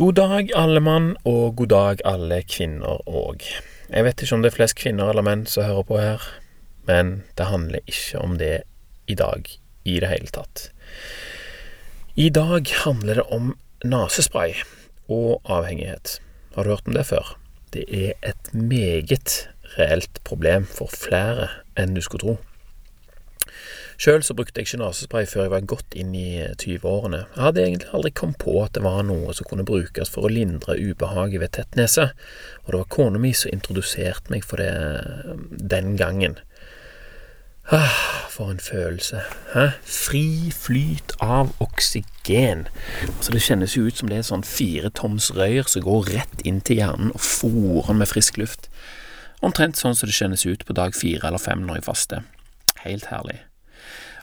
God dag, alle mann, og god dag, alle kvinner òg. Jeg vet ikke om det er flest kvinner eller menn som hører på her, men det handler ikke om det i dag i det hele tatt. I dag handler det om nesespray og avhengighet. Har du hørt om det før? Det er et meget reelt problem for flere enn du skulle tro. Sjøl så brukte jeg ikke nesespray før jeg var godt inn i 20-årene. Jeg hadde egentlig aldri kommet på at det var noe som kunne brukes for å lindre ubehaget ved tett nese, og det var kona mi som introduserte meg for det den gangen. Ah, for en følelse. Hæ? Fri flyt av oksygen. Altså Det kjennes jo ut som det er sånn fire toms røyr som går rett inn til hjernen og fòrer med frisk luft. Omtrent sånn som det kjennes ut på dag fire eller fem når jeg faster. Helt herlig.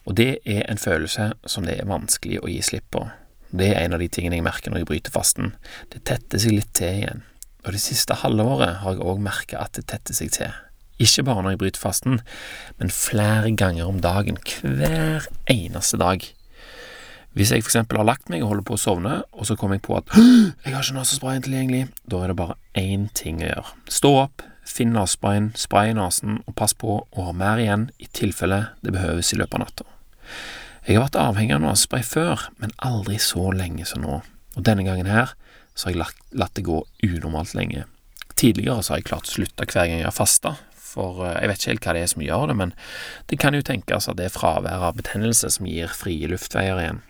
Og det er en følelse som det er vanskelig å gi slipp på. Det er en av de tingene jeg merker når jeg bryter fasten. Det tetter seg litt til igjen. Og det siste halvåret har jeg òg merka at det tetter seg til. Ikke bare når jeg bryter fasten, men flere ganger om dagen. Hver eneste dag. Hvis jeg f.eks. har lagt meg og holder på å sovne, og så kommer jeg på at jeg har ikke nesesprayen tilgjengelig, da er det bare én ting å gjøre. Stå opp, finn nesesprayen, spray i nesen, og pass på å ha mer igjen i tilfelle det behøves i løpet av natta. Jeg har vært avhengig av nesespray før, men aldri så lenge som nå, og denne gangen her så har jeg latt, latt det gå unormalt lenge. Tidligere så har jeg klart å slutte hver gang jeg har fasta, for eh, jeg vet ikke helt hva det er som gjør det, men det kan jo tenkes at det er fraværet av betennelse som gir frie luftveier igjen.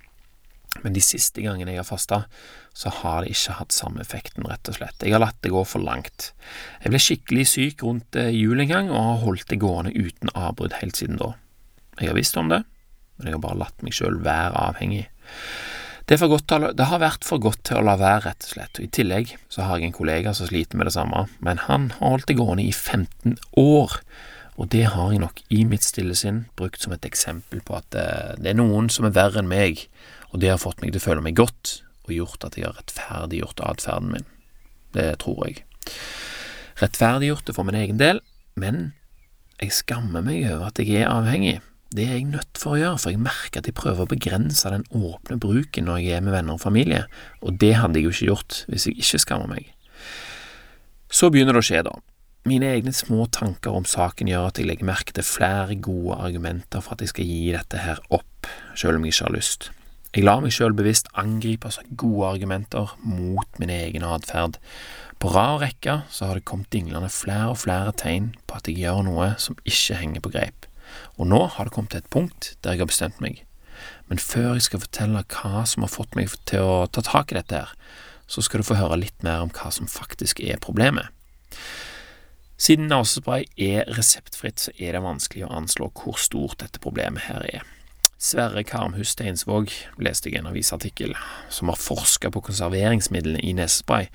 Men de siste gangene jeg har fasta, så har det ikke hatt samme effekten, rett og slett. Jeg har latt det gå for langt. Jeg ble skikkelig syk rundt eh, jul en gang, og har holdt det gående uten avbrudd helt siden da. Jeg har visst om det, men jeg har bare latt meg sjøl være avhengig. Det, det, har vært for godt til å la være, rett og slett, og i tillegg så har jeg en kollega som sliter med det samme, men han har holdt det gående i 15 år, og det har jeg nok i mitt stille sinn brukt som et eksempel på at eh, det er noen som er verre enn meg, og det har fått meg til å føle meg godt, og gjort at jeg har rettferdiggjort atferden min. Det tror jeg. Rettferdiggjort det for min egen del, men jeg skammer meg over at jeg er avhengig. Det er jeg nødt for å gjøre, for jeg merker at jeg prøver å begrense den åpne bruken når jeg er med venner og familie, og det hadde jeg jo ikke gjort hvis jeg ikke skammer meg. Så begynner det å skje, da. Mine egne små tanker om saken gjør at jeg legger merke til flere gode argumenter for at jeg skal gi dette her opp, selv om jeg ikke har lyst. Jeg lar meg selv bevisst angripes av gode argumenter mot min egen atferd. På rad rekke så har det kommet dinglende flere og flere tegn på at jeg gjør noe som ikke henger på greip. Og nå har det kommet til et punkt der jeg har bestemt meg. Men før jeg skal fortelle hva som har fått meg til å ta tak i dette her, så skal du få høre litt mer om hva som faktisk er problemet. Siden nesespray er reseptfritt, så er det vanskelig å anslå hvor stort dette problemet her er. Sverre Karmhus Steinsvåg, leste jeg en avisartikkel, som har forska på konserveringsmidlene i nesespray.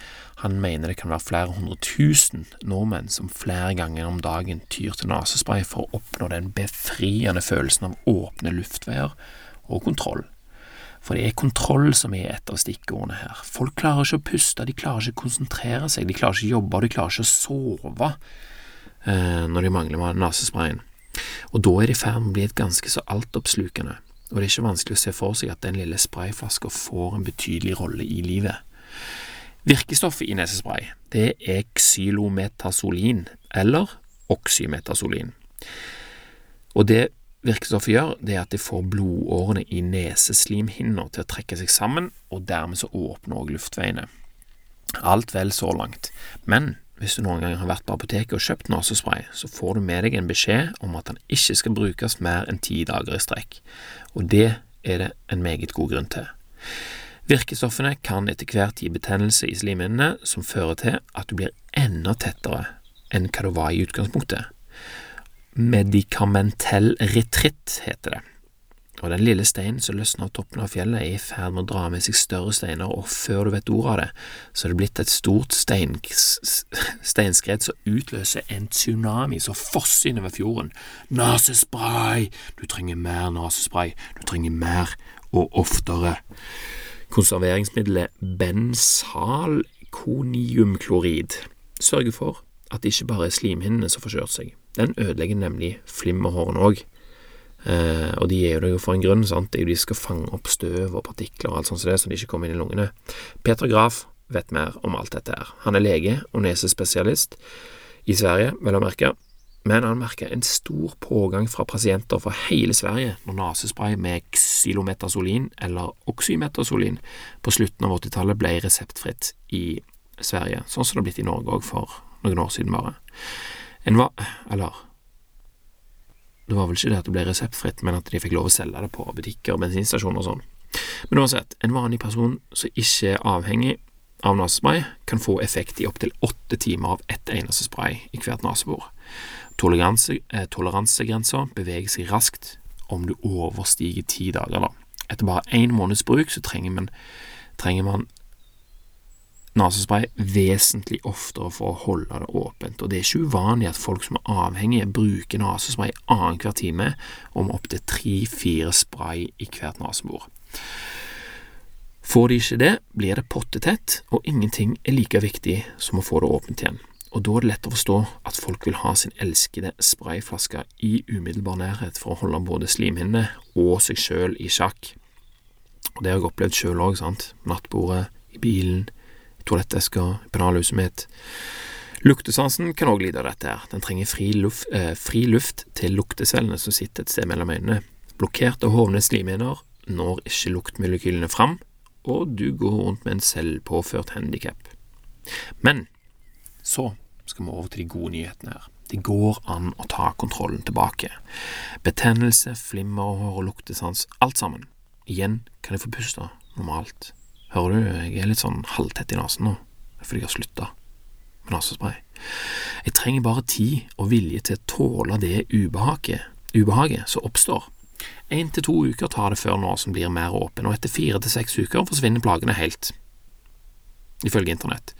Han mener det kan være flere hundre tusen nordmenn som flere ganger om dagen tyr til nesespray for å oppnå den befriende følelsen av åpne luftveier og kontroll. For det er kontroll som er et av stikkordene her. Folk klarer ikke å puste, de klarer ikke å konsentrere seg, de klarer ikke å jobbe, og de klarer ikke å sove eh, når de mangler nesesprayen. Og da er det i ferd med å bli et ganske så altoppslukende, og det er ikke vanskelig å se for seg at den lille sprayflaska får en betydelig rolle i livet. Virkestoffet i nesespray det er xylometasolin, eller oxymetasolin. Og det virkestoffet gjør, det er at det får blodårene i neseslimhinna til å trekke seg sammen, og dermed så åpner også luftveiene. Alt vel så langt, men hvis du noen gang har vært på apoteket og kjøpt nesespray, så får du med deg en beskjed om at den ikke skal brukes mer enn ti dager i strekk, og det er det en meget god grunn til. Virkestoffene kan etter hvert gi betennelse i slimhinnene som fører til at du blir enda tettere enn hva du var i utgangspunktet. Medikamentell retritt heter det og den lille steinen som løsner av toppen av fjellet, er i ferd med å dra med seg større steiner, og før du vet ordet av det, så er det blitt et stort stein, steinskred som utløser en tsunami som fosser innover fjorden. Nesespray! Du trenger mer nesespray, du trenger mer og oftere. Konserveringsmiddelet bensalkoniumklorid sørger for at det ikke bare er slimhinnene som får kjørt seg, den ødelegger nemlig flimmerhårene òg. Eh, og de er jo det jo for en grunn, sant, de skal fange opp støv og partikler og alt sånt som det, så de ikke kommer inn i lungene. Peter Graf vet mer om alt dette her. Han er lege og nesespesialist i Sverige, vel å merke, men han merka en stor pågang fra pasienter fra hele Sverige når nesespray med xylometasolin eller oxymetasolin på slutten av 80-tallet ble reseptfritt i Sverige, sånn som det har blitt i Norge òg for noen år siden bare. En var, eller det var vel ikke det at det ble reseptfritt, men at de fikk lov å selge det på butikker og bensinstasjoner og sånn. Men uansett, en vanlig person som ikke er avhengig av nesespray, kan få effekt i opptil åtte timer av ett eneste spray i hvert nesebor. Toleranse, eh, beveger seg raskt om du overstiger ti dager. da. Etter bare én måneds bruk så trenger man, trenger man nesespray vesentlig oftere for å holde det åpent, og det er ikke uvanlig at folk som er avhengige, bruker nasespray annenhver time om opptil tre–fire spray i hvert nesebor. Får de ikke det, blir det pottetett, og ingenting er like viktig som å få det åpent igjen. Og da er det lett å forstå at folk vil ha sin elskede sprayflaske i umiddelbar nærhet for å holde både slimhinnene og seg sjøl i sjakk. Og det har jeg opplevd sjøl òg, sant. Nattbordet, i bilen, toalettveska, pennalhuset mitt. Luktesansen kan òg lide av dette her. Den trenger fri luft, eh, fri luft til luktecellene som sitter et sted mellom øynene. Blokkerte og hovne slimhinner når ikke luktmolekylene fram, og du går rundt med en selvpåført handikap. Men så skal vi over til de gode nyhetene her. Det går an å ta kontrollen tilbake. Betennelse, flimmer og luktesans, alt sammen. Igjen kan jeg få puste normalt. Hører du, jeg er litt sånn halvtett i nesen nå, fordi jeg har slutta med nesespray. Jeg trenger bare tid og vilje til å tåle det ubehaget, ubehaget som oppstår. Én til to uker tar det før nesen blir mer åpen, og etter fire til seks uker forsvinner plagene helt, ifølge internett.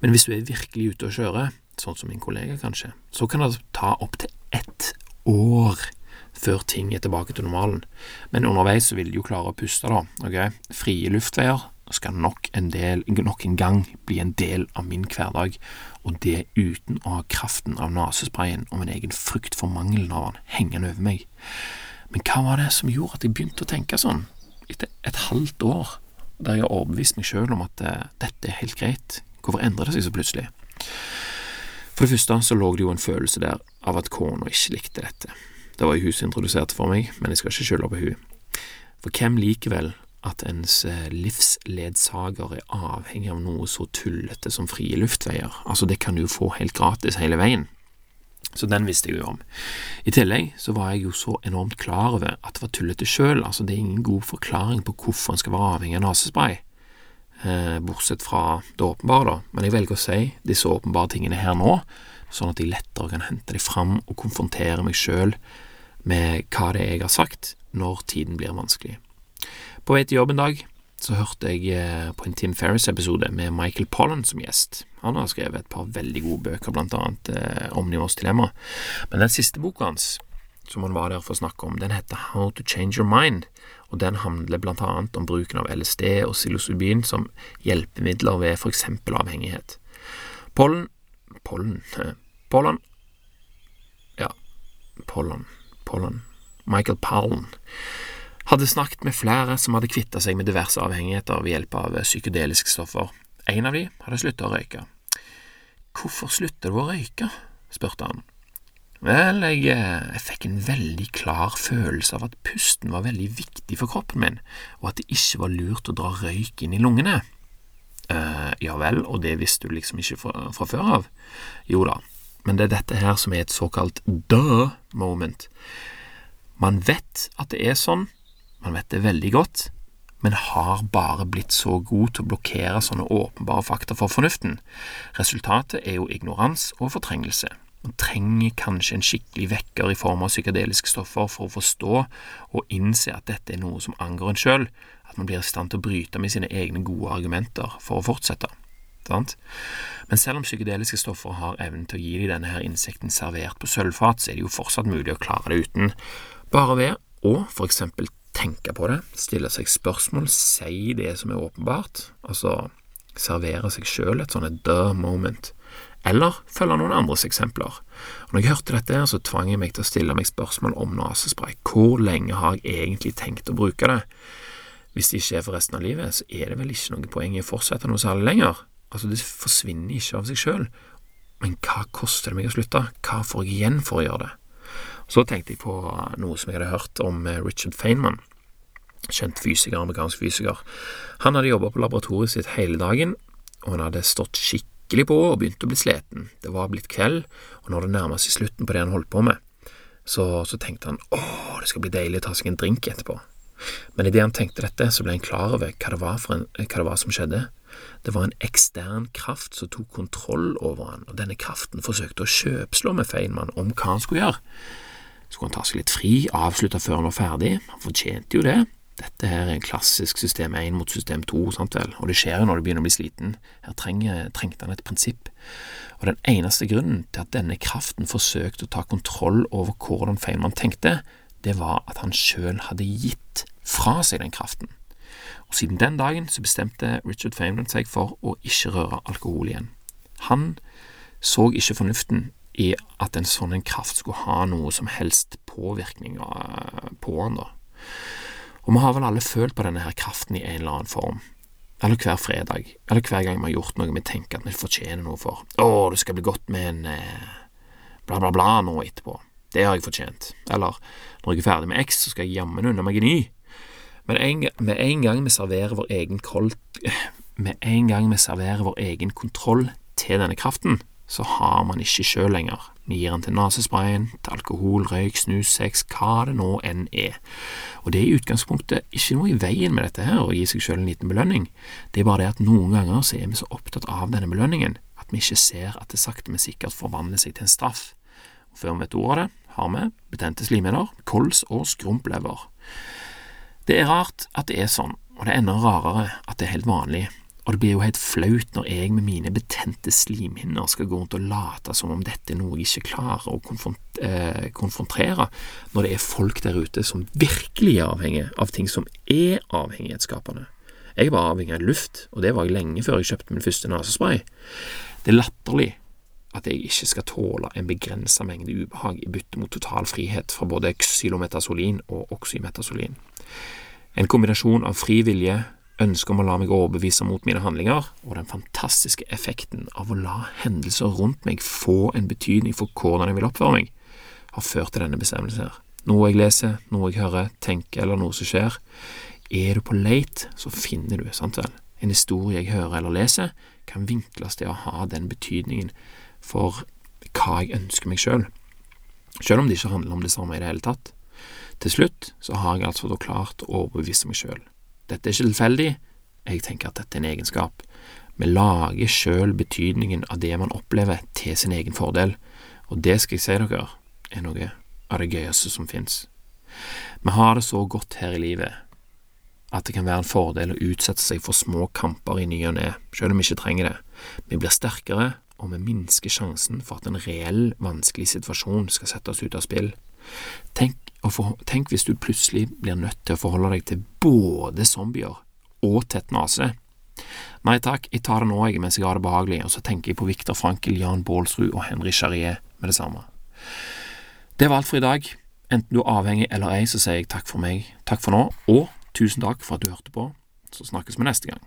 Men hvis du er virkelig ute og kjører, sånn som min kollega kanskje, så kan det ta opptil ett år før ting er tilbake til normalen. Men underveis så vil du jo klare å puste, da. ok? Frie luftveier skal nok en, del, nok en gang bli en del av min hverdag, og det uten å ha kraften av nesesprayen og min egen frykt for mangelen av den hengende over meg. Men hva var det som gjorde at jeg begynte å tenke sånn, etter et halvt år der jeg har overbevist meg sjøl om at uh, dette er helt greit, hvorfor endrer det seg så plutselig? For det første så lå det jo en følelse der av at kona ikke likte dette. Det var jo hun som introduserte for meg, men jeg skal ikke skylde på hun. For hvem liker vel at ens eh, livsledsager er avhengig av noe så tullete som frie luftveier. Altså, det kan du jo få helt gratis hele veien. Så den visste jeg jo om. I tillegg så var jeg jo så enormt klar over at det var tullete sjøl, altså det er ingen god forklaring på hvorfor en skal være avhengig av nesespray, eh, bortsett fra det åpenbare, da, men jeg velger å si disse åpenbare tingene her nå, sånn at jeg lettere kan hente dem fram og konfrontere meg sjøl med hva det er jeg har sagt, når tiden blir vanskelig. På vei til jobb en dag så hørte jeg eh, på en Tim Ferris-episode med Michael Pollan som gjest. Han har skrevet et par veldig gode bøker, blant annet eh, Omnivås dilemma. Men den siste boka hans, som han var der for å snakke om, den heter How to Change Your Mind, og den handler blant annet om bruken av LSD og psilocybin som hjelpemidler ved for eksempel avhengighet. Pollen Pollen Pollan Ja, Pollan Pollan Michael Pallen hadde snakket med flere som hadde kvittet seg med diverse avhengigheter ved hjelp av psykedeliske stoffer. En av de hadde sluttet å røyke. Hvorfor slutter du å røyke? spurte han. Vel, jeg, eh, jeg, fikk en veldig klar følelse av at pusten var veldig viktig for kroppen min, og at det ikke var lurt å dra røyk inn i lungene. Uh, ja vel, og det visste du liksom ikke fra, fra før av? Jo da, men det er dette her som er et såkalt duh moment. Man vet at det er sånn, man vet det veldig godt, men har bare blitt så god til å blokkere sånne åpenbare fakta for fornuften. Resultatet er jo ignorans og fortrengelse. Man trenger kanskje en skikkelig vekker i form av psykedeliske stoffer for å forstå og innse at dette er noe som angår en sjøl, at man blir i stand til å bryte med sine egne gode argumenter for å fortsette. Men selv om psykedeliske stoffer har evnen til å gi deg denne her insekten servert på sølvfat, så er det jo fortsatt mulig å klare det uten, bare ved å for eksempel tenke på det, stille seg spørsmål, si det som er åpenbart, altså servere seg sjøl et sånt the moment, eller følge noen andres eksempler. Og når jeg hørte dette, så tvang jeg meg til å stille meg spørsmål om nesespray. Hvor lenge har jeg egentlig tenkt å bruke det? Hvis det ikke er for resten av livet, så er det vel ikke noe poeng i å fortsette noe særlig lenger. Altså, det forsvinner ikke av seg sjøl. Men hva koster det meg å slutte? Hva får jeg igjen for å gjøre det? Så tenkte jeg på noe som jeg hadde hørt om eh, Richard Feynman, kjent fysiker, amerikansk fysiker. Han hadde jobba på laboratoriet sitt hele dagen, og han hadde stått skikkelig på og begynt å bli sliten. Det var blitt kveld, og når det nærma seg slutten på det han holdt på med, så, så tenkte han åh, det skal bli deilig å ta seg en drink etterpå. Men idet han tenkte dette, så ble han klar over hva det en, hva det var som skjedde. Det var en ekstern kraft som tok kontroll over han, og denne kraften forsøkte å kjøpslå med Feynman om hva han skulle gjøre. Skulle han ta seg litt fri, avslutte før han var ferdig? Han fortjente jo det. Dette her er en klassisk system 1 mot system 2, sant vel, og det skjer jo når du begynner å bli sliten. Her trenger, trengte han et prinsipp. Og den eneste grunnen til at denne kraften forsøkte å ta kontroll over hvordan Feynman tenkte, det var at han sjøl hadde gitt fra seg den kraften. Og Siden den dagen så bestemte Richard Feynman seg for å ikke røre alkohol igjen. Han så ikke fornuften i at en sånn en kraft skulle ha noe som helst påvirkning på han. da. Og vi har vel alle følt på denne her kraften i en eller annen form. Eller hver fredag, eller hver gang vi har gjort noe vi tenker at vi fortjener noe for. Å, det skal bli godt med en eh, bla, bla, bla nå etterpå. Det har jeg fortjent. Eller når jeg er ferdig med X, så skal jeg jammen unna meg en ny. Men en, med en gang vi serverer vår egen kold, med en gang vi serverer vår egen kontroll til denne kraften, så har man ikke sjøl lenger. Vi gir den til nesesprayen, til alkohol, røyk, snus, sex, hva det nå enn er. Og det er i utgangspunktet ikke noe i veien med dette her, å gi seg sjøl en liten belønning. Det er bare det at noen ganger så er vi så opptatt av denne belønningen at vi ikke ser at det sakte, men sikkert forvandler seg til en straff. Og før vi vet ordet av det, har vi betente slimhinner, kols og skrumplever. Det er rart at det er sånn, og det er enda rarere at det er helt vanlig og det blir jo helt flaut når jeg med mine betente slimhinner skal gå rundt og late som om dette er noe jeg ikke klarer å eh, konfrontere, når det er folk der ute som virkelig er avhengig av ting som er avhengighetsskapende. Jeg var avhengig av luft, og det var jeg lenge før jeg kjøpte min første nesespray. Det er latterlig at jeg ikke skal tåle en begrensa mengde ubehag i bytte mot total frihet fra både xylometasolin og oxymetasolin. En kombinasjon av fri vilje, ønsket om å la meg overbevise mot mine handlinger, og den fantastiske effekten av å la hendelser rundt meg få en betydning for hvordan jeg vil oppføre meg, har ført til denne bestemmelsen her. Noe jeg leser, noe jeg hører, tenker eller noe som skjer. Er du på leit, så finner du, sant vel. En historie jeg hører eller leser, kan vinkles til å ha den betydningen for hva jeg ønsker meg sjøl, selv. selv om det ikke handler om det samme i det hele tatt. Til slutt så har jeg altså da klart å overbevise meg sjøl dette er ikke tilfeldig, jeg tenker at dette er en egenskap. Vi lager sjøl betydningen av det man opplever, til sin egen fordel, og det skal jeg si dere er noe av det gøyeste som fins. Vi har det så godt her i livet at det kan være en fordel å utsette seg for små kamper i ny og ne, selv om vi ikke trenger det. Vi blir sterkere, og vi minsker sjansen for at en reell vanskelig situasjon skal sette oss ut av spill. Tenk for, tenk hvis du plutselig blir nødt til å forholde deg til både zombier og tett nese. Nei takk, jeg tar det nå jeg mens jeg har det behagelig, og så tenker jeg på Viktor Frankel, Jan Baalsrud og Henry Charrier med det samme. Det var alt for i dag. Enten du er avhengig eller ei, så sier jeg takk for meg, takk for nå, og tusen takk for at du hørte på. Så snakkes vi neste gang.